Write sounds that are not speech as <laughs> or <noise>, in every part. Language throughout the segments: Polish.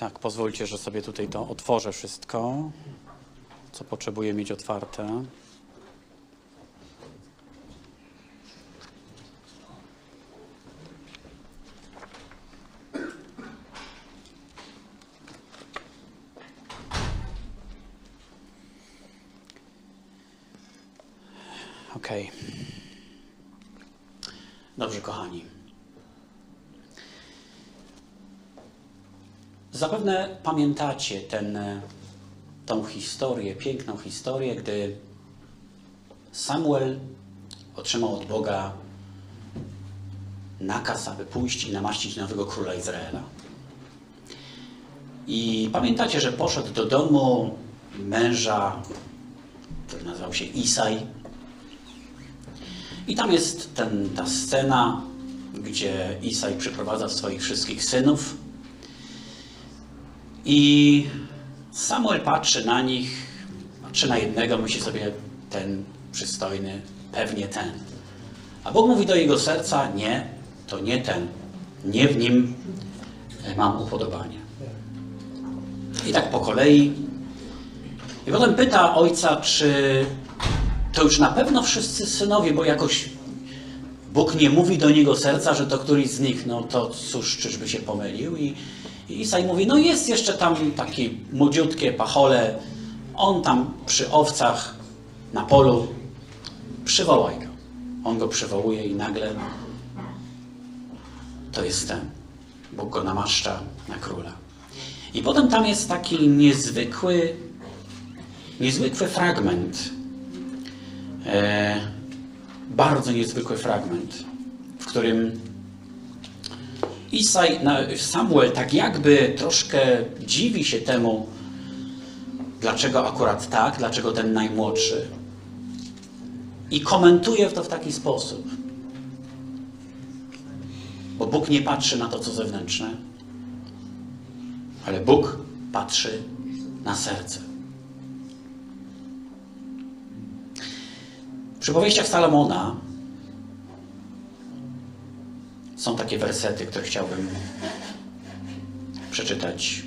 Tak, pozwólcie, że sobie tutaj to otworzę wszystko, co potrzebuję mieć otwarte. Okej. Dobrze, kochani. Zapewne pamiętacie ten, e, tą historię, piękną historię, gdy Samuel otrzymał od Boga nakaz, aby pójść i namaścić nowego króla Izraela. I pamiętacie, że poszedł do domu męża, który nazywał się Isaj. I tam jest ten, ta scena, gdzie Isaj przyprowadza swoich wszystkich synów. I Samuel patrzy na nich, patrzy na jednego, myśli sobie, ten przystojny, pewnie ten. A Bóg mówi do jego serca, nie, to nie ten, nie w nim mam upodobanie. I tak po kolei. I potem pyta ojca, czy to już na pewno wszyscy synowie, bo jakoś Bóg nie mówi do niego serca, że to któryś z nich, no to cóż, czyżby się pomylił. I, i Isaj mówi, no jest jeszcze tam takie młodziutkie pachole, on tam przy owcach na polu, przywołaj go. On go przywołuje i nagle to jest ten. Bóg go namaszcza na króla. I potem tam jest taki niezwykły, niezwykły fragment. E, bardzo niezwykły fragment, w którym Isaj, Samuel tak jakby troszkę dziwi się temu, dlaczego akurat tak, dlaczego ten najmłodszy. I komentuje to w taki sposób. Bo Bóg nie patrzy na to, co zewnętrzne, ale Bóg patrzy na serce. W przypowieściach Salomona są takie wersety, które chciałbym przeczytać.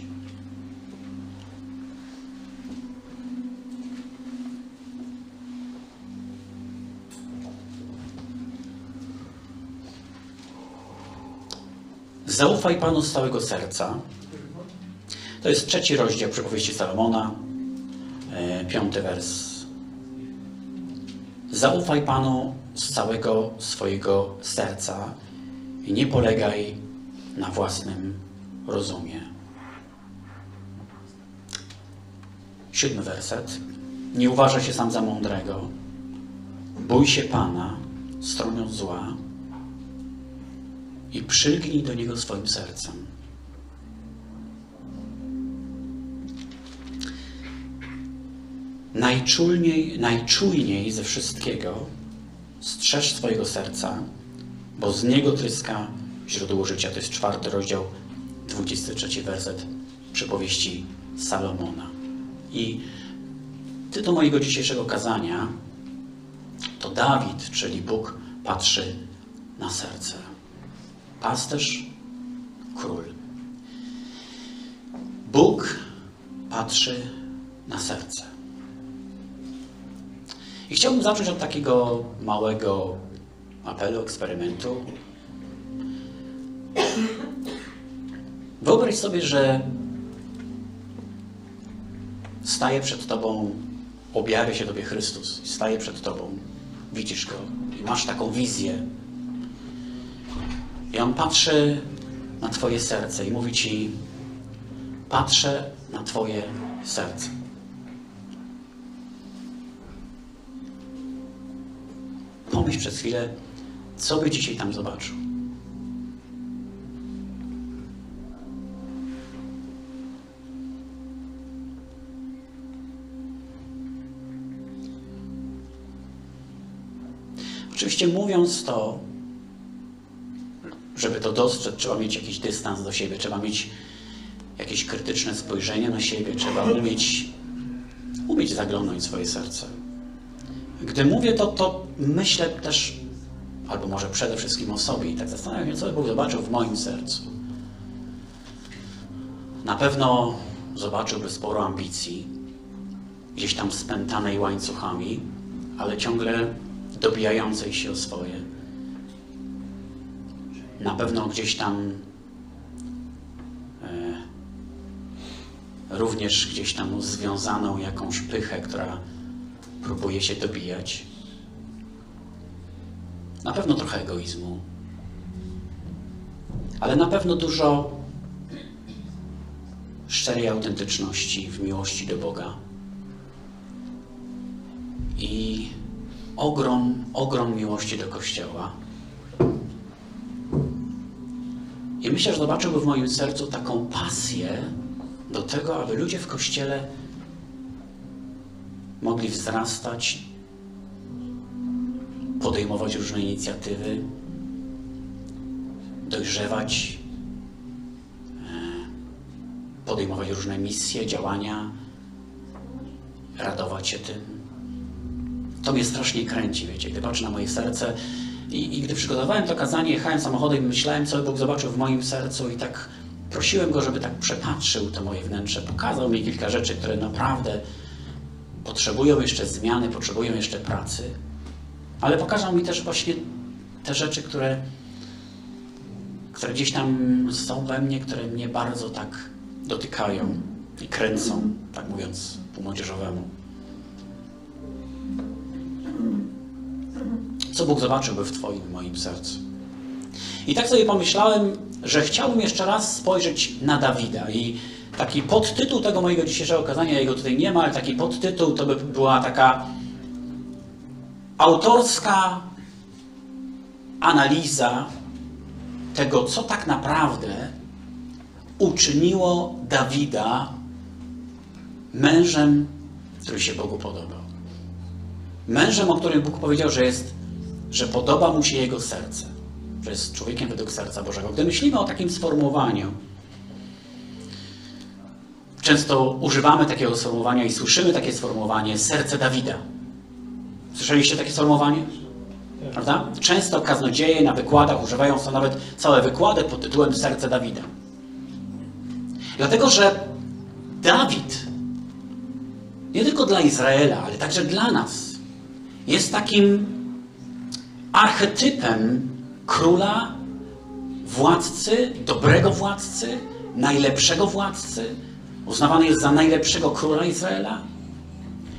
Zaufaj Panu z całego serca. To jest trzeci rozdział przypowieści Salomona, e, piąty wers. Zaufaj Panu z całego swojego serca i nie polegaj na własnym rozumie. Siódmy werset. Nie uważa się sam za mądrego. Bój się Pana, stroniąc zła i przylgnij do Niego swoim sercem. Najczulniej, najczujniej ze wszystkiego strzeż swojego serca, bo z niego tryska źródło życia. To jest czwarty rozdział, 23 werset przypowieści Salomona. I tytuł mojego dzisiejszego kazania to Dawid, czyli Bóg patrzy na serce. Pasterz, król. Bóg patrzy na serce. I chciałbym zacząć od takiego małego apelu, eksperymentu. Wyobraź sobie, że staje przed Tobą, objawia się Tobie Chrystus, staje przed Tobą, widzisz Go i masz taką wizję. I On patrzy na Twoje serce i mówi Ci, patrzę na Twoje serce. Pomyśl przez chwilę, co by dzisiaj tam zobaczył. Oczywiście mówiąc to, żeby to dostrzec, trzeba mieć jakiś dystans do siebie, trzeba mieć jakieś krytyczne spojrzenie na siebie, trzeba umieć, umieć zaglądnąć swoje serce. Gdy mówię to, to myślę też, albo może przede wszystkim o sobie i tak zastanawiam się, co Bóg zobaczył w moim sercu. Na pewno zobaczyłby sporo ambicji, gdzieś tam spętanej łańcuchami, ale ciągle dobijającej się o swoje. Na pewno gdzieś tam e, również gdzieś tam związaną jakąś pychę, która próbuje się dobijać. Na pewno trochę egoizmu, ale na pewno dużo szczerej autentyczności w miłości do Boga. I ogrom, ogrom miłości do Kościoła. I myślę, że zobaczyłby w moim sercu taką pasję do tego, aby ludzie w Kościele mogli wzrastać, podejmować różne inicjatywy, dojrzewać, e, podejmować różne misje, działania, radować się tym. To mnie strasznie kręci, wiecie, gdy patrzę na moje serce i, i gdy przygotowałem to kazanie, jechałem samochodem i myślałem, co Bóg zobaczył w moim sercu i tak prosiłem Go, żeby tak przepatrzył to moje wnętrze, pokazał mi kilka rzeczy, które naprawdę potrzebują jeszcze zmiany, potrzebują jeszcze pracy, ale pokazał mi też właśnie te rzeczy, które, które gdzieś tam są we mnie, które mnie bardzo tak dotykają i kręcą, tak mówiąc po młodzieżowemu. Co Bóg zobaczyłby w Twoim moim sercu? I tak sobie pomyślałem, że chciałbym jeszcze raz spojrzeć na Dawida i taki podtytuł tego mojego dzisiejszego kazania, jego tutaj nie ma, ale taki podtytuł to by była taka autorska analiza tego, co tak naprawdę uczyniło Dawida mężem, który się Bogu podobał. Mężem, o którym Bóg powiedział, że jest, że podoba mu się jego serce, że jest człowiekiem według serca Bożego. Gdy myślimy o takim sformułowaniu, często używamy takiego sformułowania i słyszymy takie sformułowanie serce Dawida. Słyszeliście takie sformułowanie? Prawda? Często kaznodzieje na wykładach używają są nawet całe wykłady pod tytułem Serce Dawida. Dlatego, że Dawid nie tylko dla Izraela, ale także dla nas jest takim archetypem króla, władcy, dobrego władcy, najlepszego władcy. Uznawany jest za najlepszego króla Izraela,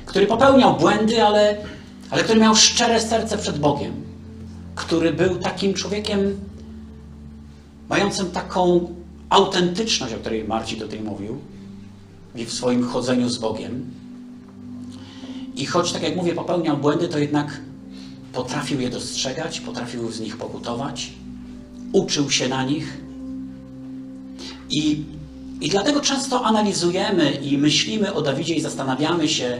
który popełniał błędy, ale, ale który miał szczere serce przed Bogiem, który był takim człowiekiem mającym taką autentyczność, o której Marcin tutaj mówił, i w swoim chodzeniu z Bogiem. I choć, tak jak mówię, popełniał błędy, to jednak potrafił je dostrzegać, potrafił z nich pokutować, uczył się na nich. I, I dlatego często analizujemy i myślimy o Dawidzie i zastanawiamy się,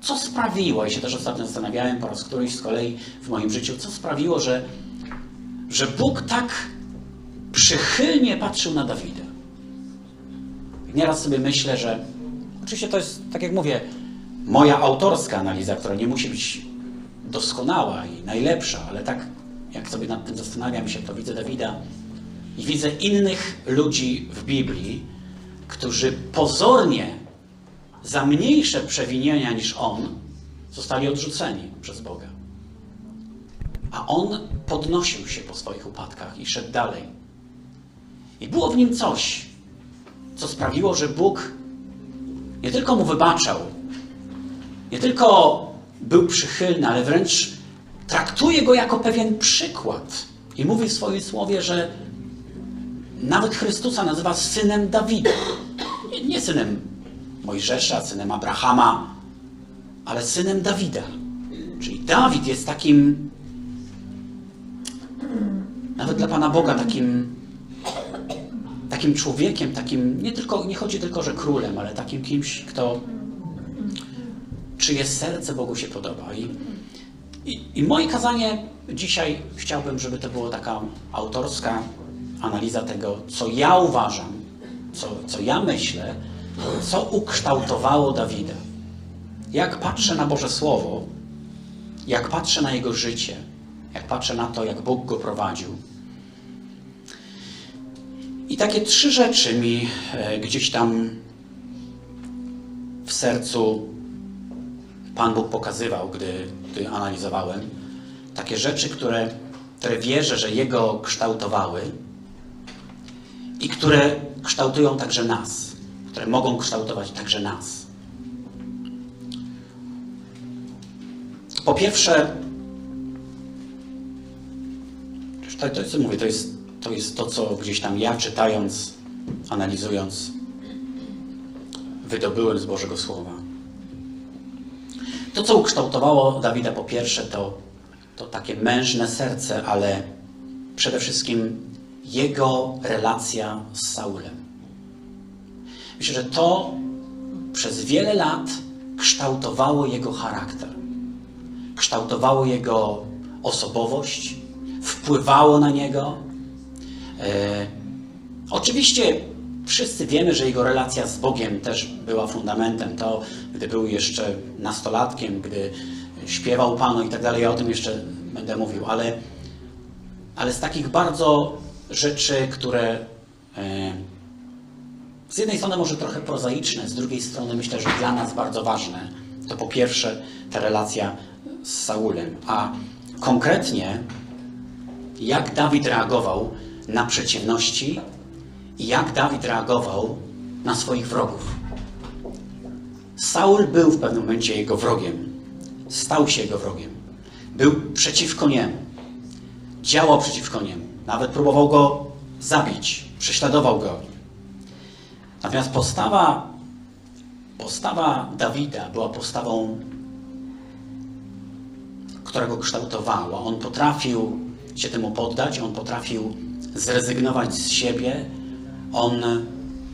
co sprawiło, ja się też ostatnio zastanawiałem po raz któryś z kolei w moim życiu, co sprawiło, że, że Bóg tak przychylnie patrzył na Dawida. Nieraz sobie myślę, że oczywiście to jest, tak jak mówię, moja autorska analiza, która nie musi być doskonała i najlepsza, ale tak jak sobie nad tym zastanawiam się, to widzę Dawida i widzę innych ludzi w Biblii, którzy pozornie za mniejsze przewinienia niż on zostali odrzuceni przez Boga. A on podnosił się po swoich upadkach i szedł dalej. I było w nim coś, co sprawiło, że Bóg nie tylko mu wybaczał, nie tylko był przychylny, ale wręcz traktuje go jako pewien przykład. I mówi w swoim słowie, że nawet Chrystusa nazywa synem Dawida. Nie, nie synem Mojżesza, synem Abrahama, ale synem Dawida. Czyli Dawid jest takim, nawet dla Pana Boga, takim, takim człowiekiem, takim, nie, tylko, nie chodzi tylko, że królem, ale takim kimś, kto czyje serce Bogu się podoba. I, i, I moje kazanie dzisiaj chciałbym, żeby to była taka autorska analiza tego, co ja uważam, co, co ja myślę, co ukształtowało Dawida. Jak patrzę na Boże Słowo, jak patrzę na jego życie, jak patrzę na to, jak Bóg go prowadził. I takie trzy rzeczy mi e, gdzieś tam w sercu Pan Bóg pokazywał, gdy, gdy analizowałem. Takie rzeczy, które, które wierzę, że Jego kształtowały i które kształtują także nas, które mogą kształtować także nas. Po pierwsze, to, to, co mówię, to jest, to jest to, co gdzieś tam ja czytając, analizując, wydobyłem z Bożego Słowa. To, co ukształtowało Dawida po pierwsze, to, to takie mężne serce, ale przede wszystkim jego relacja z Saulem. Myślę, że to przez wiele lat kształtowało jego charakter, kształtowało jego osobowość, wpływało na niego. E, oczywiście wszyscy wiemy, że jego relacja z Bogiem też była fundamentem. To, gdy był jeszcze nastolatkiem, gdy śpiewał Panu i tak dalej, ja o tym jeszcze będę mówił, ale, ale z takich bardzo rzeczy, które e, z jednej strony może trochę prozaiczne, z drugiej strony myślę, że dla nas bardzo ważne, to po pierwsze ta relacja z Saulem, a konkretnie jak Dawid reagował na przeciwności i jak Dawid reagował na swoich wrogów. Saul był w pewnym momencie jego wrogiem. Stał się jego wrogiem. Był przeciwko niemu. Działał przeciwko niemu. Nawet próbował go zabić. Prześladował go. Natomiast postawa, postawa Dawida była postawą, która go kształtowała. On potrafił się temu poddać, on potrafił zrezygnować z siebie. On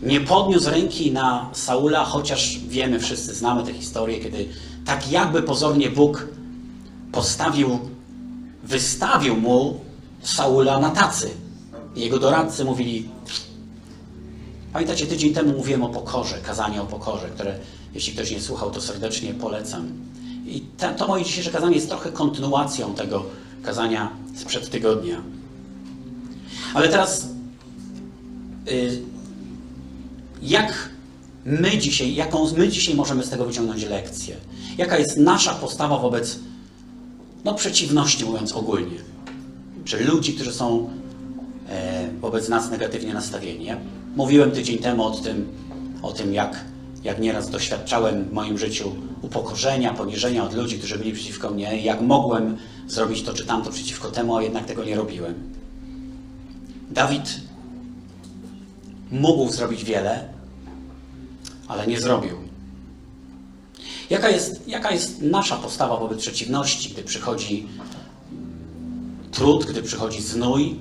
nie podniósł ręki na Saula, chociaż wiemy, wszyscy znamy tę historię, kiedy tak jakby pozornie Bóg postawił, wystawił mu Saula na tacy. Jego doradcy mówili, pamiętacie, tydzień temu mówiłem o pokorze, kazanie o pokorze, które jeśli ktoś nie słuchał, to serdecznie polecam. I to, to moje dzisiejsze kazanie jest trochę kontynuacją tego kazania sprzed tygodnia. Ale teraz, y, jak my dzisiaj, jaką my dzisiaj możemy z tego wyciągnąć lekcję? Jaka jest nasza postawa wobec no, przeciwności, mówiąc ogólnie? Czy ludzi, którzy są wobec nas negatywnie nastawieni? Ja mówiłem tydzień temu o tym, o tym jak, jak nieraz doświadczałem w moim życiu upokorzenia, poniżenia od ludzi, którzy byli przeciwko mnie, jak mogłem zrobić to czy tamto przeciwko temu, a jednak tego nie robiłem. Dawid mógł zrobić wiele, ale nie zrobił. Jaka jest, jaka jest nasza postawa wobec przeciwności, gdy przychodzi trud, gdy przychodzi znój?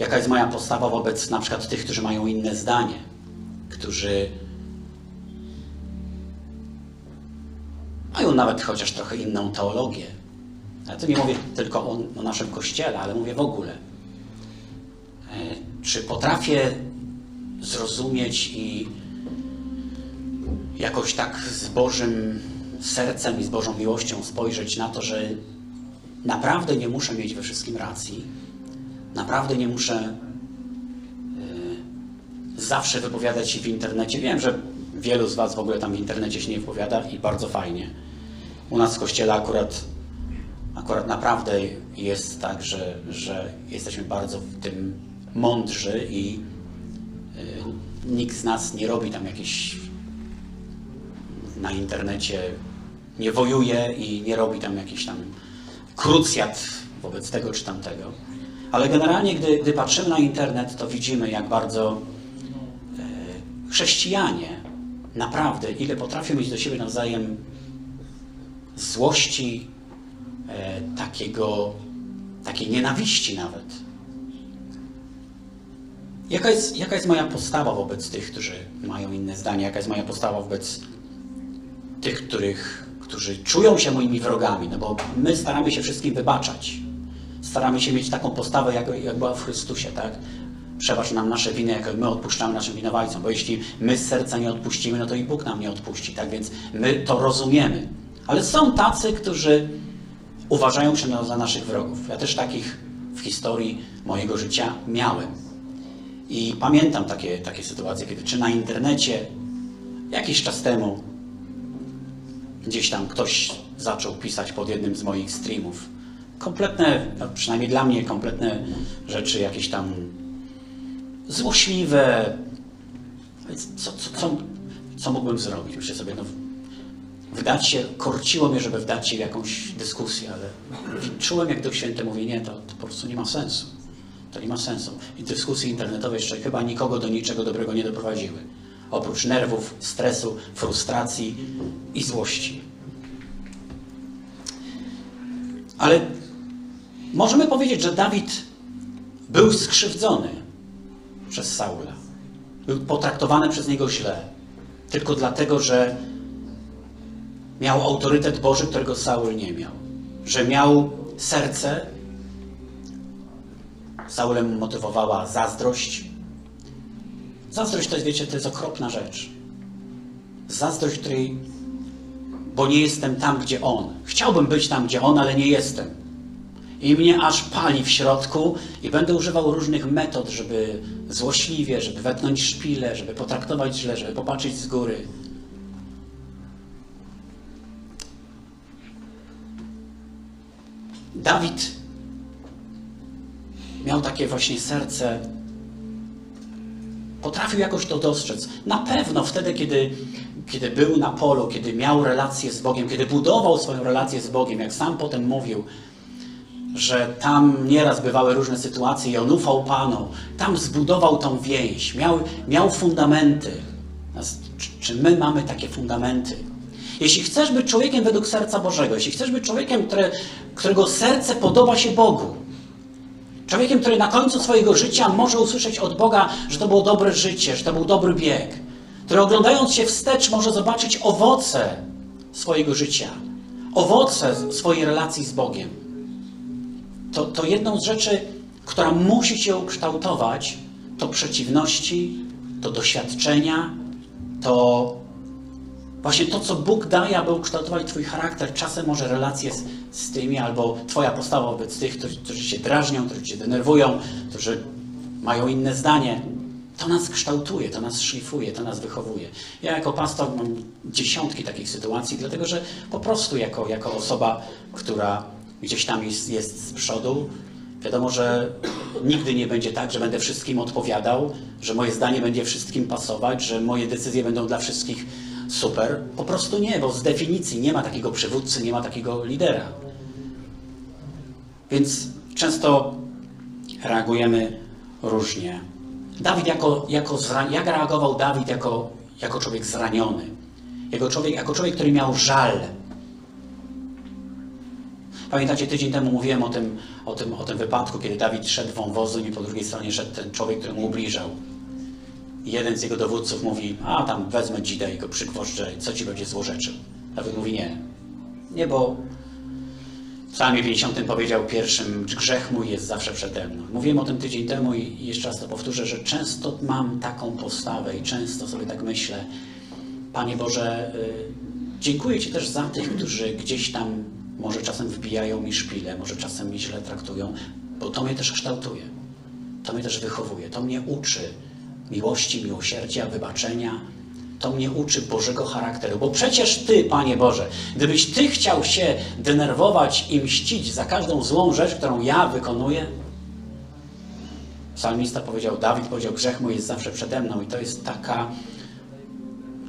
Jaka jest moja postawa wobec na przykład tych, którzy mają inne zdanie, którzy mają nawet chociaż trochę inną teologię? Ja tu nie mówię tylko o, o naszym kościele, ale mówię w ogóle. E, czy potrafię zrozumieć i jakoś tak z Bożym sercem i z Bożą miłością spojrzeć na to, że naprawdę nie muszę mieć we wszystkim racji, naprawdę nie muszę y, zawsze wypowiadać się w internecie. Wiem, że wielu z Was w ogóle tam w internecie się nie wypowiada i bardzo fajnie. U nas w kościele akurat, akurat naprawdę jest tak, że, że jesteśmy bardzo w tym mądrzy i y, nikt z nas nie robi tam jakichś na internecie nie wojuje i nie robi tam jakichś tam krucjat wobec tego czy tamtego. Ale generalnie, gdy, gdy patrzymy na internet, to widzimy, jak bardzo e, chrześcijanie naprawdę, ile potrafią mieć do siebie nawzajem złości, e, takiego, takiej nienawiści nawet. Jaka jest, jaka jest moja postawa wobec tych, którzy mają inne zdanie? Jaka jest moja postawa wobec tych, których, którzy czują się moimi wrogami, no bo my staramy się wszystkim wybaczać. Staramy się mieć taką postawę, jak, jak była w Chrystusie, tak? Przebacz nam nasze winy, jak my odpuszczamy naszym winowajcom, bo jeśli my z serca nie odpuścimy, no to i Bóg nam nie odpuści, tak? Więc my to rozumiemy. Ale są tacy, którzy uważają się za naszych wrogów. Ja też takich w historii mojego życia miałem. I pamiętam takie, takie sytuacje, kiedy czy na internecie jakiś czas temu gdzieś tam ktoś zaczął pisać pod jednym z moich streamów. Kompletne, no przynajmniej dla mnie, kompletne rzeczy jakieś tam złośliwe. Co, co, co, co mógłbym zrobić? Myślę sobie, no, wdać się, korciło mnie, żeby wdać się w jakąś dyskusję, ale czułem, jak Duch Święty mówi, nie, to, to po prostu nie ma sensu. To nie ma sensu. I dyskusje internetowe jeszcze chyba nikogo do niczego dobrego nie doprowadziły. Oprócz nerwów, stresu, frustracji i złości. Ale możemy powiedzieć, że Dawid był skrzywdzony przez Saula. Był potraktowany przez niego źle. Tylko dlatego, że miał autorytet Boży, którego Saul nie miał. Że miał serce. Saulem motywowała zazdrość. Zazdrość to jest, wiecie, to jest okropna rzecz. Zazdrość, której, bo nie jestem tam, gdzie on. Chciałbym być tam, gdzie on, ale nie jestem. I mnie aż pali w środku i będę używał różnych metod, żeby złośliwie, żeby wetknąć szpilę, żeby potraktować źle, żeby popatrzeć z góry. Dawid miał takie właśnie serce, potrafił jakoś to dostrzec. Na pewno wtedy, kiedy, kiedy był na polu, kiedy miał relację z Bogiem, kiedy budował swoją relację z Bogiem, jak sam potem mówił, że tam nieraz bywały różne sytuacje i on ufał Panu, tam zbudował tą więź, miał, miał fundamenty. Czy, my mamy takie fundamenty? Jeśli chcesz być człowiekiem według serca Bożego, jeśli chcesz być człowiekiem, które, którego serce podoba się Bogu, człowiekiem, który na końcu swojego życia może usłyszeć od Boga, że to było dobre życie, że to był dobry bieg, który oglądając się wstecz może zobaczyć owoce swojego życia, owoce swojej relacji z Bogiem, to, to jedną z rzeczy, która musi się ukształtować, to przeciwności, to doświadczenia, to właśnie to, co Bóg daje, aby ukształtować Twój charakter. Czasem może relacje z, z tymi, albo Twoja postawa wobec tych, którzy, którzy się drażnią, którzy Cię denerwują, którzy mają inne zdanie. To nas kształtuje, to nas szlifuje, to nas wychowuje. Ja jako pastor mam dziesiątki takich sytuacji, dlatego że po prostu jako, jako osoba, która gdzieś tam jest, jest z przodu. Wiadomo, że nigdy nie będzie tak, że będę wszystkim odpowiadał, że moje zdanie będzie wszystkim pasować, że moje decyzje będą dla wszystkich super. Po prostu nie, bo z definicji nie ma takiego przywódcy, nie ma takiego lidera. Więc często reagujemy różnie. Dawid jako, jako zra... jak reagował Dawid jako, jako człowiek zraniony? Jako człowiek, jako człowiek, który miał żal Pamiętacie, tydzień temu mówiłem o tym, o tym, o tym wypadku, kiedy Dawid szedł wąwozu i po drugiej stronie szedł ten człowiek, który mu ubliżał. Jeden z jego dowódców mówi, a tam wezmę dzidę i go przygwożdżę, co ci będzie złorzeczył. Dawid mówi, nie. Nie, bo w psalmie 50 powiedział pierwszym, grzech mój jest zawsze przede mną. Mówiłem o tym tydzień temu i jeszcze raz to powtórzę, że często mam taką postawę i często sobie tak myślę, Panie Boże, y, dziękuję Ci też za tych, którzy gdzieś tam może czasem wbijają mi szpile, może czasem mnie źle traktują, bo to mnie też kształtuje, to mnie też wychowuje, to mnie uczy miłości, miłosierdzia, wybaczenia, to mnie uczy Bożego charakteru. Bo przecież Ty, Panie Boże, gdybyś Ty chciał się denerwować i mścić za każdą złą rzecz, którą ja wykonuję, psalmista powiedział, Dawid powiedział, grzech mój jest zawsze przede mną. I to jest taka,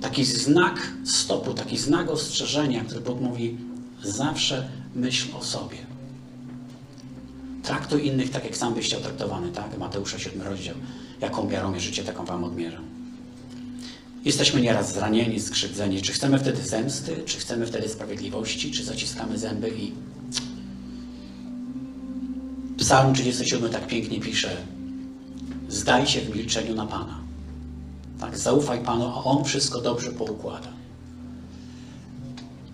taki znak stopu, taki znak ostrzeżenia, który Bóg mówi, Zawsze myśl o sobie. Traktuj innych tak, jak sam byś chciał traktowany, tak? Mateusza 7 rozdział. Jaką miarą mierzycie, taką wam odmierzę. Jesteśmy nieraz zranieni, skrzywdzeni. Czy chcemy wtedy zemsty, czy chcemy wtedy sprawiedliwości, czy zaciskamy zęby i... Psalm 37 tak pięknie pisze Zdaj się w milczeniu na Pana. Tak, zaufaj Panu, a On wszystko dobrze poukłada.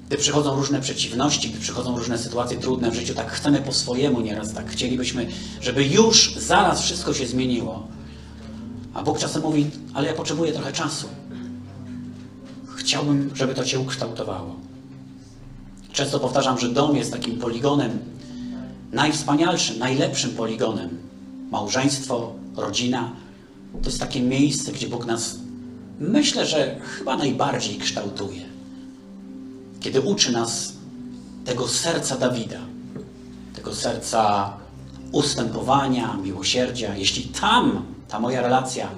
Gdy przychodzą różne przeciwności, gdy przychodzą różne sytuacje trudne w życiu, tak chcemy po swojemu nieraz, tak chcielibyśmy, żeby już zaraz wszystko się zmieniło. A Bóg czasem mówi, ale ja potrzebuję trochę czasu. Chciałbym, żeby to Cię ukształtowało. Często powtarzam, że dom jest takim poligonem, najwspanialszym, najlepszym poligonem. Małżeństwo, rodzina, to jest takie miejsce, gdzie Bóg nas, myślę, że chyba najbardziej kształtuje. Kiedy uczy nas tego serca Dawida, tego serca ustępowania, miłosierdzia. Jeśli tam ta moja relacja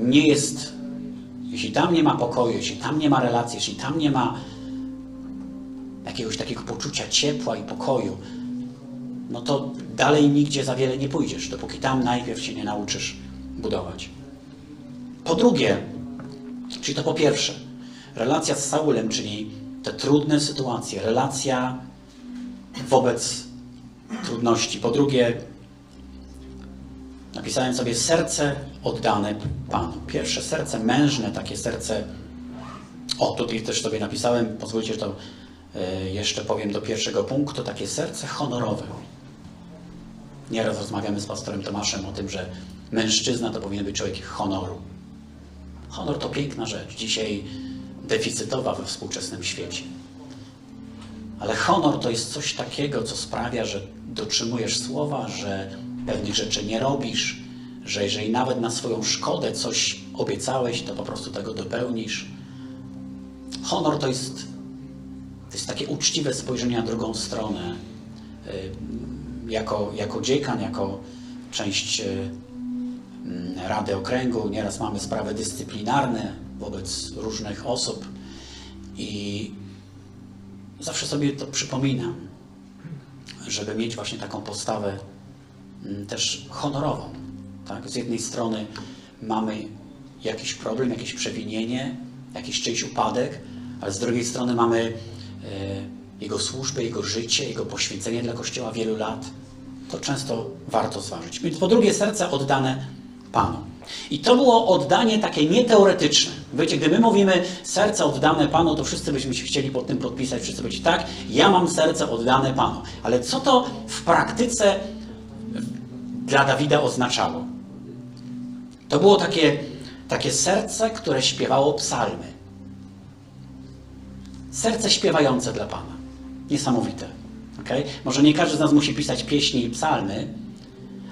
nie jest, jeśli tam nie ma pokoju, jeśli tam nie ma relacji, jeśli tam nie ma jakiegoś takiego poczucia ciepła i pokoju, no to dalej nigdzie za wiele nie pójdziesz, dopóki tam najpierw się nie nauczysz budować. Po drugie, czyli to po pierwsze, relacja z Saulem, czyli te trudne sytuacje, relacja wobec trudności. Po drugie, napisałem sobie serce oddane Panu. Pierwsze serce mężne, takie serce. O, tutaj też sobie napisałem, pozwólcie, że to e, jeszcze powiem do pierwszego punktu, takie serce honorowe. Nieraz rozmawiamy z pastorem Tomaszem o tym, że mężczyzna to powinien być człowiek honoru. Honor to piękna rzecz, dzisiaj deficytowa we współczesnym świecie. Ale honor to jest coś takiego, co sprawia, że dotrzymujesz słowa, że pewnych rzeczy nie robisz, że jeżeli nawet na swoją szkodę coś obiecałeś, to po prostu tego dopełnisz. Honor to jest, to jest takie uczciwe spojrzenie na drugą stronę. Y, Jako, jako dziekan, jako część y, mm, Rady Okręgu, nieraz mamy sprawy dyscyplinarne wobec różnych osób i zawsze sobie to przypominam, żeby mieć właśnie taką postawę mm, też honorową. Tak? Z jednej strony mamy jakiś problem, jakieś przewinienie, jakiś czyjś upadek, ale z drugiej strony mamy e, jego służbę, jego życie, jego poświęcenie dla Kościoła wielu lat. To często warto zważyć. Więc po drugie, serce oddane Panu. I to było oddanie takie nieteoretyczne. Wiecie, gdy my mówimy serce oddane Panu, to wszyscy byśmy się chcieli pod tym podpisać, wszyscy być tak, ja mam serce oddane Panu. Ale co to w praktyce dla Dawida oznaczało? To było takie, takie serce, które śpiewało psalmy. Serce śpiewające dla Pana. Niesamowite. Okay? Może nie każdy z nas musi pisać pieśni i psalmy,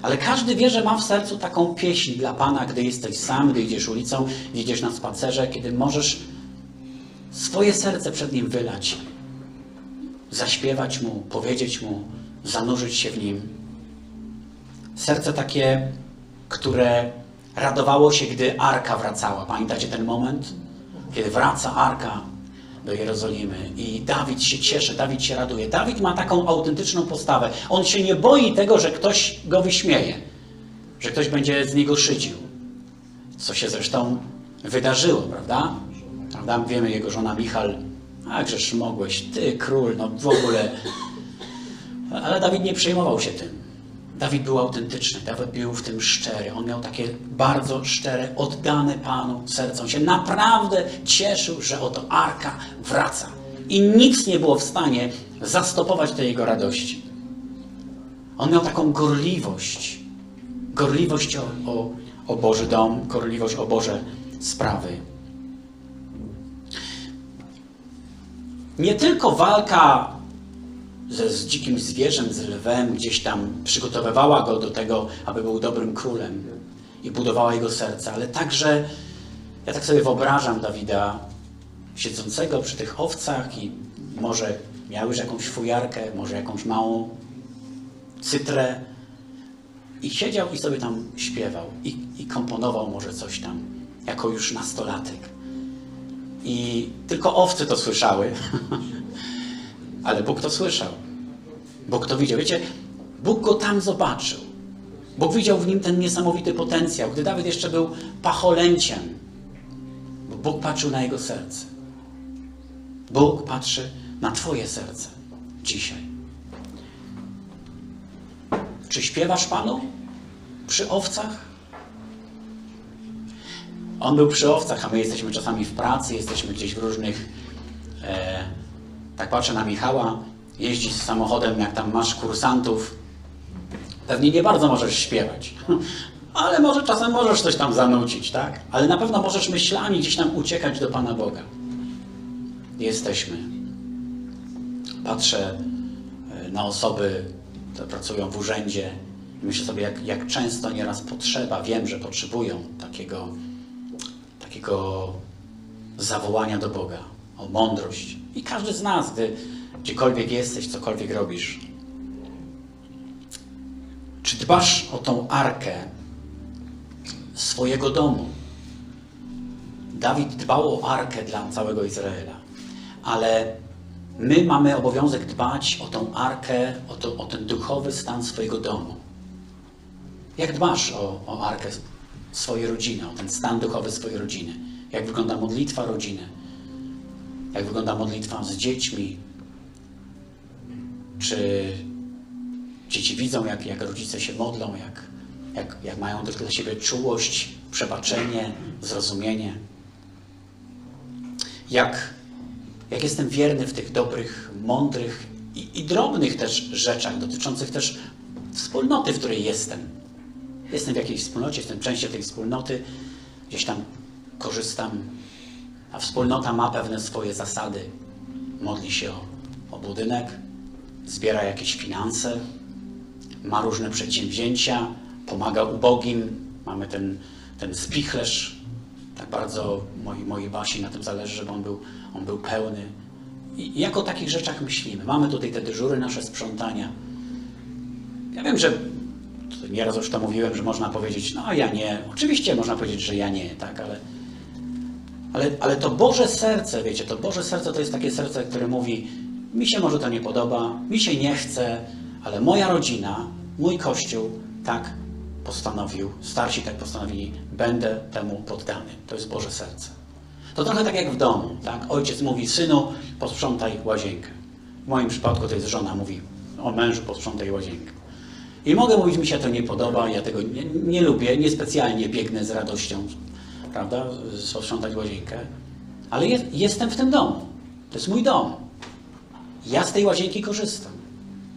ale każdy wie, że ma w sercu taką pieśń dla Pana, gdy jesteś sam, gdy idziesz ulicą, gdy idziesz na spacerze, kiedy możesz swoje serce przed Nim wylać, zaśpiewać Mu, powiedzieć Mu, zanurzyć się w Nim. Serce takie, które radowało się, gdy Arka wracała. Pamiętacie ten moment? Kiedy wraca Arka do Jerozolimy i Dawid się cieszy, Dawid się raduje. Dawid ma taką autentyczną postawę. On się nie boi tego, że ktoś go wyśmieje, że ktoś będzie z niego szydził. Co się zresztą wydarzyło, prawda? prawda? Wiemy, jego żona Michal, akżeż mogłeś, ty król, no w ogóle. Ale Dawid nie przejmował się tym. Dawid był autentyczny, Dawid był w tym szczery. On miał takie bardzo szczere, oddane Panu serce. On się naprawdę cieszył, że oto Arka wraca. I nic nie było w stanie zastopować tej jego radości. On miał taką gorliwość. Gorliwość o, o, o Boży dom, gorliwość o Boże sprawy. Nie tylko walka ze, z dzikim zwierzem, z lwem, gdzieś tam przygotowywała go do tego, aby był dobrym królem i budowała jego serce, ale także ja tak sobie wyobrażam Dawida siedzącego przy tych owcach i może miał już jakąś fujarkę, może jakąś małą cytrę i siedział i sobie tam śpiewał i, i komponował może coś tam jako już nastolatek. I tylko owce to słyszały. <laughs> Ale Bóg to słyszał. Bóg to widział. Wiecie, Bóg go tam zobaczył. Bóg widział w nim ten niesamowity potencjał, gdy Dawid jeszcze był pacholęciem. Bóg patrzył na jego serce. Bóg patrzy na Twoje serce dzisiaj. Czy śpiewasz Panu przy owcach? On był przy owcach, a my jesteśmy czasami w pracy, jesteśmy gdzieś w różnych e, tak patrzę na Michała, jeździ z samochodem, jak tam masz kursantów. Pewnie nie bardzo możesz śpiewać, <laughs> ale może czasem możesz coś tam zanucić, tak? Ale na pewno możesz myślami gdzieś tam uciekać do Pana Boga. Jesteśmy. Patrzę e, na osoby, które pracują w urzędzie Myślę sobie, jak, jak często nieraz potrzeba, wiem, że potrzebują takiego, takiego zawołania do Boga, o mądrość. I każdy z nas, gdy gdziekolwiek jesteś, cokolwiek robisz, czy dbasz o tą arkę swojego domu? Dawid dbał o arkę dla całego Izraela, ale my mamy obowiązek dbać o tą arkę, o, to, o ten duchowy stan swojego domu. Jak dbasz o, o arkę swojej rodziny, o ten stan duchowy swojej rodziny? Jak wygląda modlitwa rodziny? Jak wygląda modlitwa z dziećmi? Czy dzieci widzą, jak, jak rodzice się modlą, jak, jak, jak mają też dla siebie czułość, przebaczenie, zrozumienie? Jak, jak jestem wierny w tych dobrych, mądrych i, i drobnych też rzeczach, dotyczących też wspólnoty, w której jestem? Jestem w jakiejś wspólnocie, jestem częścią tej wspólnoty, gdzieś tam korzystam, a wspólnota ma pewne swoje zasady. Modli się o, o budynek, zbiera jakieś finanse, ma różne przedsięwzięcia, pomaga ubogim. Mamy ten, ten spichlerz. Tak bardzo mojej, mojej Basi na tym zależy, żeby on był, on był pełny. I jak o takich rzeczach myślimy? Mamy tutaj te dyżury, nasze sprzątania. Ja wiem, że nieraz już to mówiłem, że można powiedzieć, no ja nie. Oczywiście można powiedzieć, że ja nie, tak, ale, ale, ale to Boże serce, wiecie, to Boże serce to jest takie serce, które mówi, mi się może to nie podoba, mi się nie chce, ale moja rodzina, mój Kościół tak postanowił, starsi tak postanowili, będę temu poddany. To jest Boże serce. To trochę tak jak w domu, tak? Ojciec mówi, synu, posprzątaj łazienkę. W moim przypadku to jest żona, mówi, o mężu posprzątaj łazienkę. I mogę mówić, mi się to nie podoba, ja tego nie, nie lubię, niespecjalnie biegnę z radością, prawda, posprzątać łazienkę, ale jest, jestem w tym domu. To jest mój dom. Ja z tej łazienki korzystam,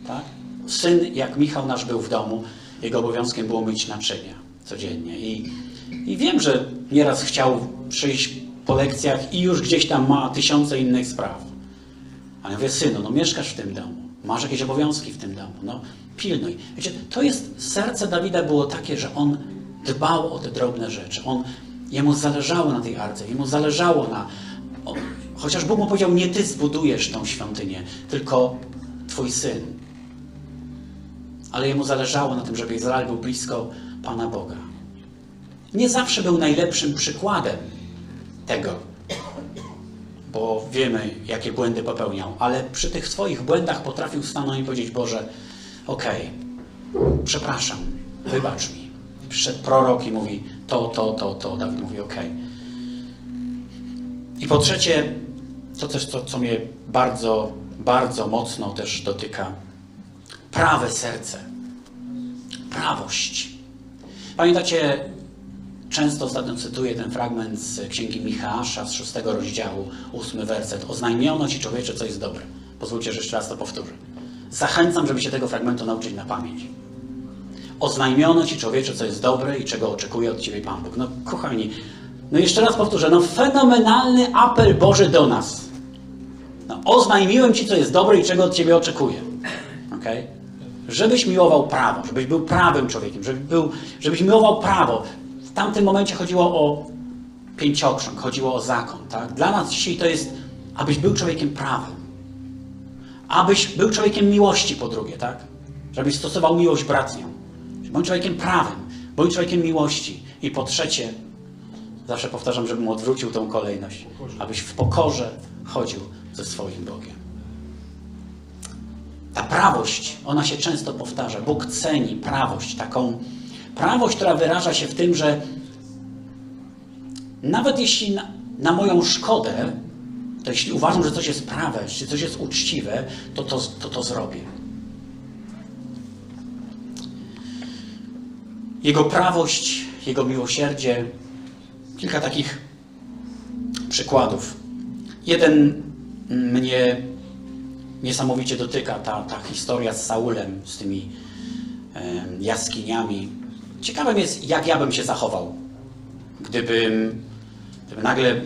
tak? Syn, jak Michał nasz był w domu, jego obowiązkiem było myć naczynia codziennie. I, I wiem, że nieraz chciał przyjść po lekcjach i już gdzieś tam ma tysiące innych spraw. Ale mówię, synu, no mieszkasz w tym domu, masz jakieś obowiązki w tym domu, no pilnuj. Wiecie, to jest, serce Dawida było takie, że on dbał o te drobne rzeczy. On, jemu zależało na tej arce, jemu zależało na... Chociaż Bóg mu powiedział, nie ty zbudujesz tą świątynię, tylko twój syn. Ale jemu zależało na tym, żeby Izrael był blisko Pana Boga. Nie zawsze był najlepszym przykładem tego, bo wiemy, jakie błędy popełniał, ale przy tych swoich błędach potrafił stanąć i powiedzieć, Boże, okej, okay, przepraszam, wybacz mi. Przyszedł prorok i mówi to, to, to, to. Dawid mówi. Okay. I po trzecie, to też to, co mnie bardzo, bardzo mocno też dotyka, prawe serce, prawość. Pamiętacie, często ostatnio cytuję ten fragment z Księgi Michała z szóstego rozdziału, ósmy werset. Oznajmiono Ci człowiecze, co jest dobre. Pozwólcie, że jeszcze raz to powtórzę. Zachęcam, żeby się tego fragmentu nauczyć na pamięć. Oznajmiono Ci człowiecze, co jest dobre i czego oczekuje od Ciebie Pan Bóg. No kochani, no jeszcze raz powtórzę, no fenomenalny apel Boży do nas. No, oznajmiłem Ci, co jest dobre i czego od Ciebie oczekuję. Okay? Żebyś miłował prawo, żebyś był prawym człowiekiem, żebyś, był, żebyś miłował prawo. W tamtym momencie chodziło o pięciokrząg, chodziło o zakon. Tak? Dla nas dzisiaj to jest, abyś był człowiekiem prawym abyś był człowiekiem miłości po drugie, tak? Żebyś stosował miłość bratnią. Bądź człowiekiem prawym, bądź człowiekiem miłości. I po trzecie, zawsze powtarzam, żebym odwrócił tą kolejność, abyś w pokorze chodził ze swoim Bogiem. Ta prawość, ona się często powtarza. Bóg ceni prawość, taką prawość, która wyraża się w tym, że nawet jeśli na, na moją szkodę to jeśli uważam, że coś jest prawe, czy coś jest uczciwe, to to, to, to zrobię. Jego prawość, Jego miłosierdzie. Kilka takich przykładów. Jeden mnie niesamowicie dotyka, ta, ta historia z Saulem, z tymi jaskiniami. Ciekawym jest, jak ja bym się zachował, gdybym, gdybym nagle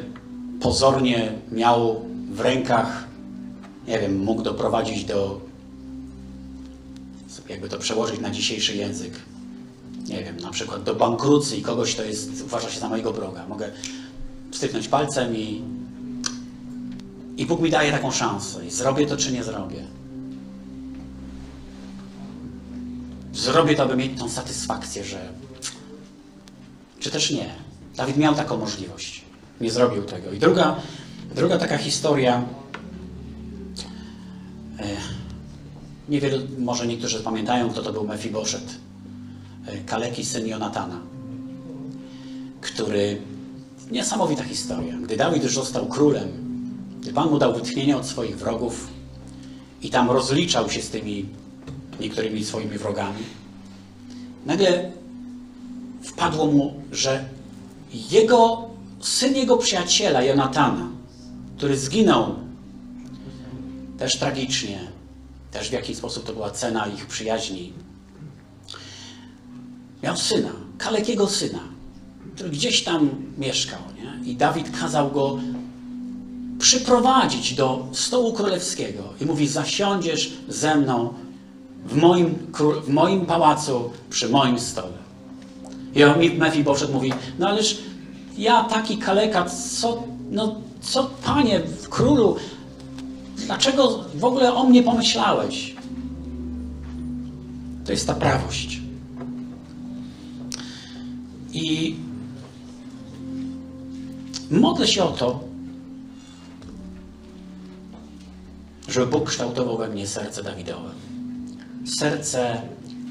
pozornie miał w rękach, nie wiem, mógł doprowadzić do jakby to przełożyć na dzisiejszy język, nie wiem, na przykład do bankrucji kogoś, kto jest, uważa się za mojego wroga. Mogę styknąć palcem i, i Bóg mi daje taką szansę. I zrobię to, czy nie zrobię. Zrobię to, aby mieć tą satysfakcję, że czy też nie. Dawid miał taką możliwość. Nie zrobił tego. I druga, druga taka historia. e, może niektórzy pamiętają, kto to był Mefiboszet. Kaleki, syn Jonatana, który... Niesamowita historia. Gdy Dawid już został królem, gdy Pan mu dał wytchnienie od swoich wrogów i tam rozliczał się z tymi niektórymi swoimi wrogami, nagle wpadło mu, że jego syn jego przyjaciela, Jonatana, który zginął też tragicznie, też w jaki sposób to była cena ich przyjaźni, miał syna, kalekiego syna, który gdzieś tam mieszkał. Nie? I Dawid kazał go przyprowadzić do stołu królewskiego i mówi: Zasiądziesz ze mną w moim, w moim pałacu przy moim stole. I Mefiboszet mówi, no ależ ja taki kaleka, co, no, co panie, królu, dlaczego w ogóle o mnie pomyślałeś? To jest ta prawość. I modlę się o to, żeby Bóg kształtował we mnie serce Dawidowe. Serce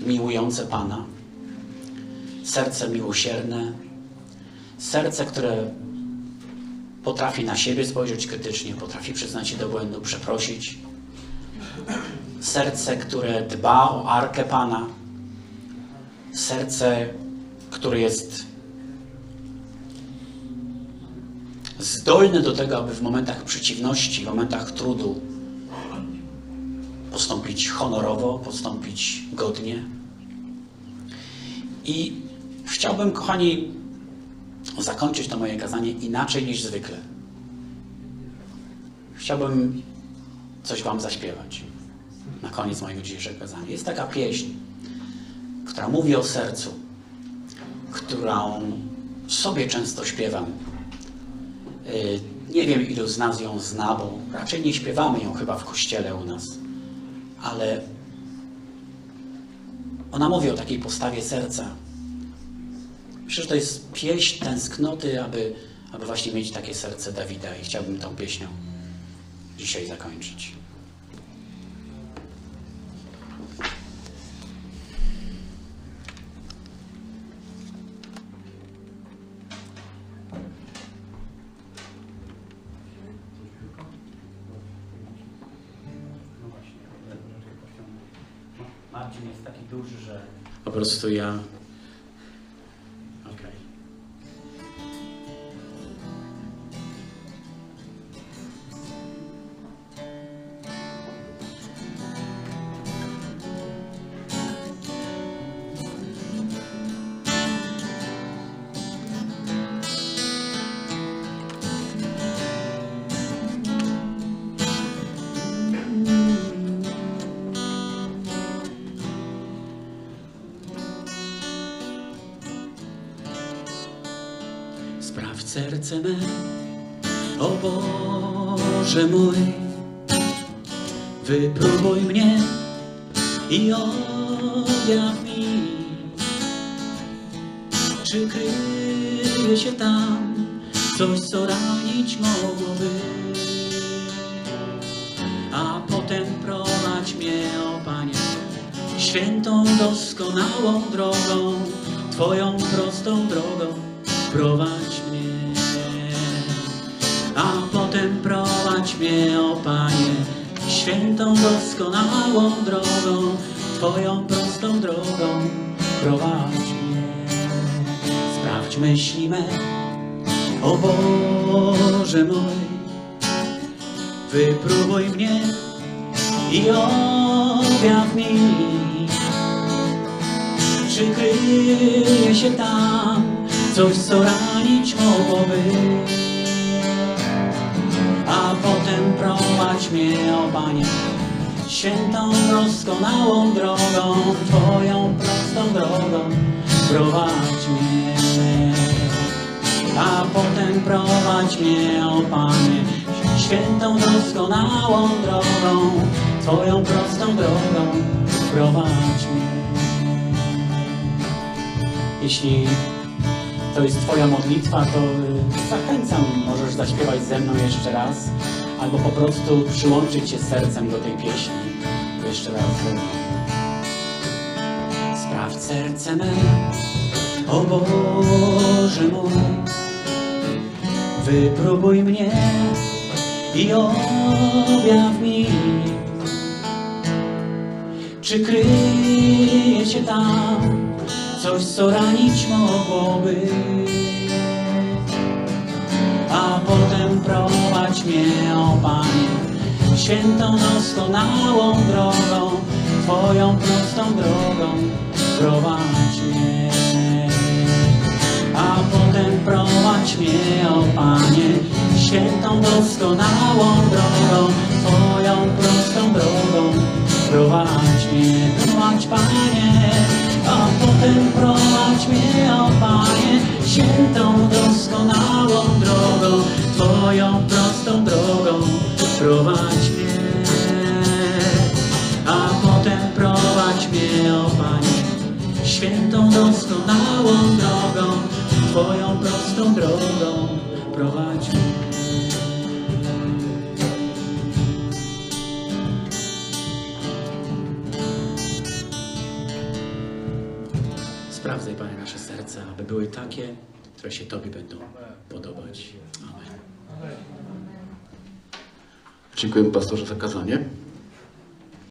miłujące Pana, serce miłosierne, serce, które potrafi na siebie spojrzeć krytycznie, potrafi przyznać się do błędu, przeprosić. Serce, które dba o arkę Pana. Serce, które jest zdolne do tego, aby w momentach przeciwności, w momentach trudu postąpić honorowo, postąpić godnie. I chciałbym, kochani, zakończyć to moje kazanie inaczej niż zwykle. Chciałbym coś Wam zaśpiewać na koniec mojego dzisiejszego kazania. Jest taka pieśń, która mówi o sercu, którą sobie często śpiewam. Y, Nie wiem, ilu z nas ją zna, bo raczej nie śpiewamy ją chyba w kościele u nas, ale ona mówi o takiej postawie serca. Myślę, że to jest pieśń tęsknoty, aby, aby właśnie mieć takie serce Dawida i chciałbym tą pieśnią dzisiaj zakończyć. Po prostu ja. Serce me, o Boże mój, wypróbuj mnie i objaw mi, czy kryje się tam coś, co ranić mogłoby, a potem prowadź mnie, o Panie, świętą, doskonałą drogą, Twoją prostą drogą prowadź Panie, świętą, doskonałą drogą, Twoją prostą drogą prowadź mnie. Sprawdź myśli me, o Boże mój, wypróbuj mnie i objaw mi, czy kryje się tam coś, co ranić mogłoby. Potem prowadź mnie, o Panie, świętą, doskonałą drogą, Twoją prostą drogą, prowadź mnie. A potem prowadź mnie, o Panie, świętą, doskonałą drogą, Twoją prostą drogą, prowadź mnie. Jeśli to jest Twoja modlitwa, to y, zachęcam, możesz zaśpiewać ze mną jeszcze raz, albo po prostu przyłączyć się sercem do tej pieśni. Jeszcze raz. Sprawdź serce me, o Boże mój, wypróbuj mnie i objaw mi, czy kryje się tam coś, co ranić mogłoby. Świętą, doskonałą drogą, Twoją prostą drogą, prowadź mnie. A potem prowadź mnie, o Panie, świętą, doskonałą drogą, Twoją prostą drogą, prowadź mnie, prowadź Panie, a potem prowadź mnie, o Panie, świętą, doskonałą drogą, Twoją prostą drogą, prowadź świętą, doskonałą drogą, Twoją prostą drogą, prowadź. Sprawdzaj, Panie, nasze serca, aby były takie, które się Tobie będą podobać. Amen. Dziękuję pastorze za kazanie.